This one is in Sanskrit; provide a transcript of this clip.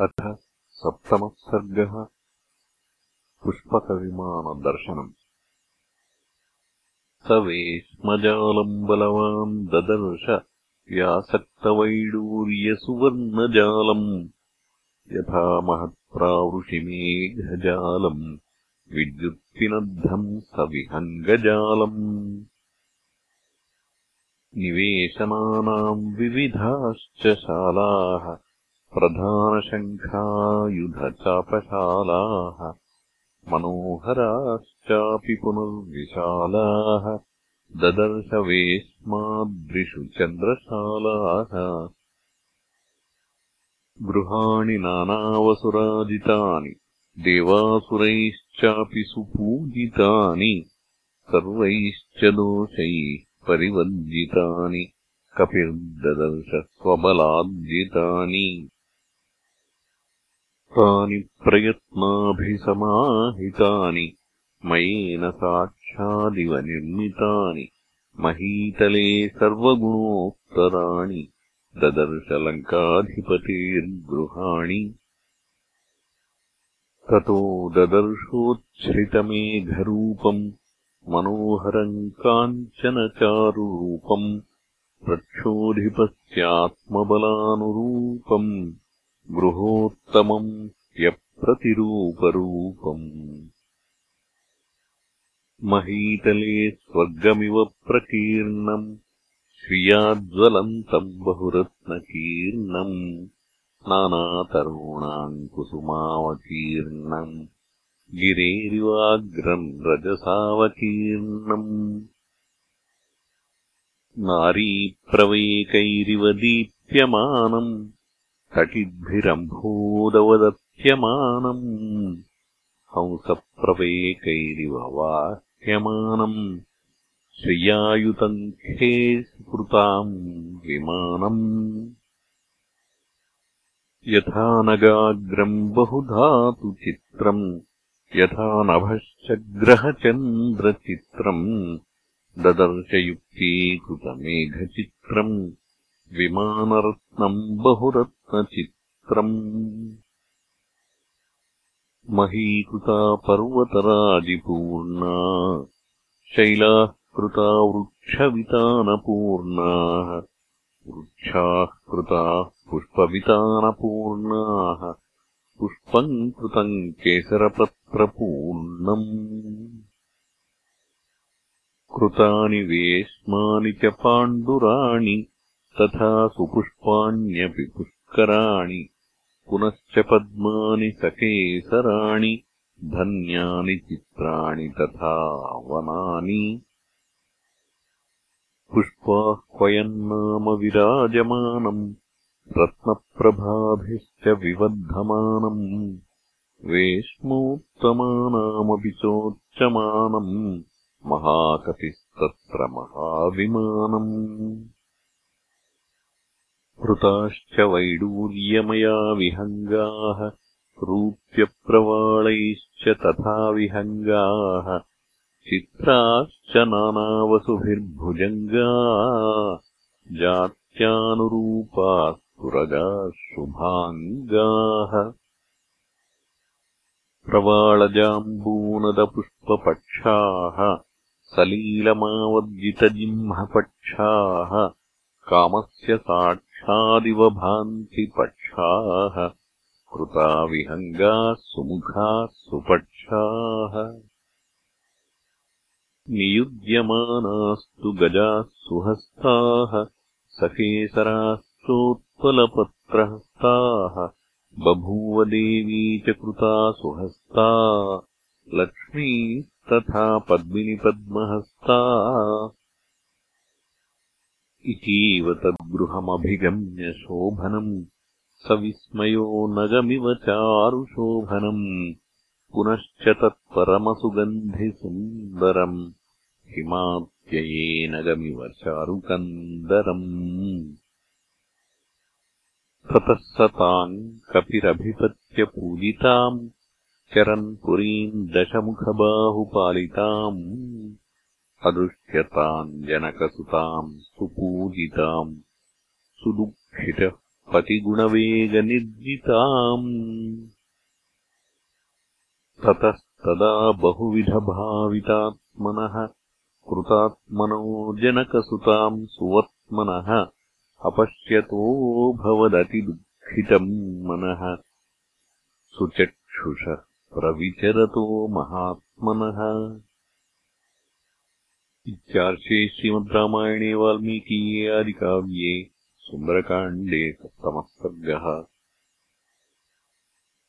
अथ सप्तमः सर्गः पुष्पकविमानदर्शनम्। स वेश्मजालम् बलवान् ददर्श व्यासक्तवैडूर्यसुवर्णजालम्। यथा महत्प्रावृषिमेघजालम् विद्युत्पिनद्धम् स विहङ्गजालम् निवेशनानाम् विविधाश्च शालाः प्रधानशङ्खायुधचापशालाः मनोहराश्चापि पुनर्विशालाः ददर्शवेश्मादृशु चन्द्रशालाः। गृहाणि नानावसुराजितानि देवासुरैश्चापि सुपूजितानि सर्वैश्च दोषैः परिवर्जितानि कपिर्ददर्श स्वबलाद्जितानि तानि प्रयत्नाभिसमाहितानि मयेन साक्षादिव निर्मितानि महीतले सर्वगुणोत्तराणि ददर्शलङ्काधिपतेर्गृहाणि। ततो ददर्शोच्छ्रितमेघरूपम् मनोहरम् काञ्चनचारुरूपम् रक्षोऽधिपस्यात्मबलानुरूपम् गृहोत्तमम् यप्रतिरूपरूपम्। महीतले स्वर्गमिव प्रकीर्णम् श्रियाज्वलन्तम् बहुरत्नकीर्णम् नानातरूणाम् कुसुमावकीर्णम् गिरेरिवाग्रम् रजसावकीर्णम्। नारीप्रवेकैरिव दीप्यमानम् कटिद्भिरम्भोदवदत्यमानम् हंसप्रवेकैरिव वाह्यमानम् श्रियायुतम् खे सुकृताम् विमानम् यथा नगाग्रम् बहुधातु चित्रम् यथा नभश्च ग्रहचन्द्रचित्रम् ददर्शयुक्तीकृतमेघचित्रम् विमानरत्नम् बहुरत्नचित्रम् महीकृता पर्वतराजिपूर्णा। शैलाः कृता वृक्षवितानपूर्णाः। वृक्षाः कृताः पुष्पवितानपूर्णाः। पुष्पम् कृतम् केसरपत्रपूर्णम्। कृतानि वेश्मानि च पाण्डुराणि तथा सुपुष्पाण्यपि पुष्कराणि पुनश्च पद्मानि सकेसराणि धन्यानि चित्राणि तथा वनानि। पुष्पाह्वयन्नाम विराजमानम् रत्नप्रभाभिश्च विवर्धमानम् वेश्मोत्तमानामपि चोच्यमानम् महाकपिस्तत्र महाविमानम् कृताश्च वैडूर्यमया विहङ्गाः रूप्यप्रवाळैश्च तथा विहङ्गाः चित्राश्च नानावसुभिर्भुजङ्गा जात्यानुरूपाः सुरगाः शुभाङ्गाः प्रवाळजाम्बूनदपुष्पपक्षाः सलीलमावर्जितजिह्मपक्षाः कामस्य साक्षादिव भान्ति पक्षाः कृता विहङ्गाः सुमुखाः सुपक्षाः। नियुज्यमानास्तु गजाः सुहस्ताः सकेसराश्चोत्पलपत्रहस्ताः बभूव देवी च कृता सुहस्ता लक्ष्मीस्तथा पद्मिनिपद्महस्ता इतीव तद्गृहमभिगम्य शोभनम् सविस्मयो नगमिव चारुशोभनम् पुनश्च तत्परमसुगन्धिसुन्दरम् हिमात्ययेनगमिव चारुकन्दरम्। ततः स ताम् कपिरभिपत्यपूजिताम् चरन् पुरीम् दशमुखबाहुपालिताम् अदृश्यताम् जनकसुताम् सुपूजिताम् सुदुःखितः पतिगुणवेगनिर्जिताम्। ततस्तदा बहुविधभावितात्मनः कृतात्मनो जनकसुताम् सुवर्त्मनः अपश्यतो भवदतिदुःखितम् मनः। सुचक्षुषः प्रविचरतो महात्मनः इत्यार्षे श्रीमद् रामायणे वाल्मीकीये आदिकाव्ये सुन्दरकाण्डे सप्तमः सर्गः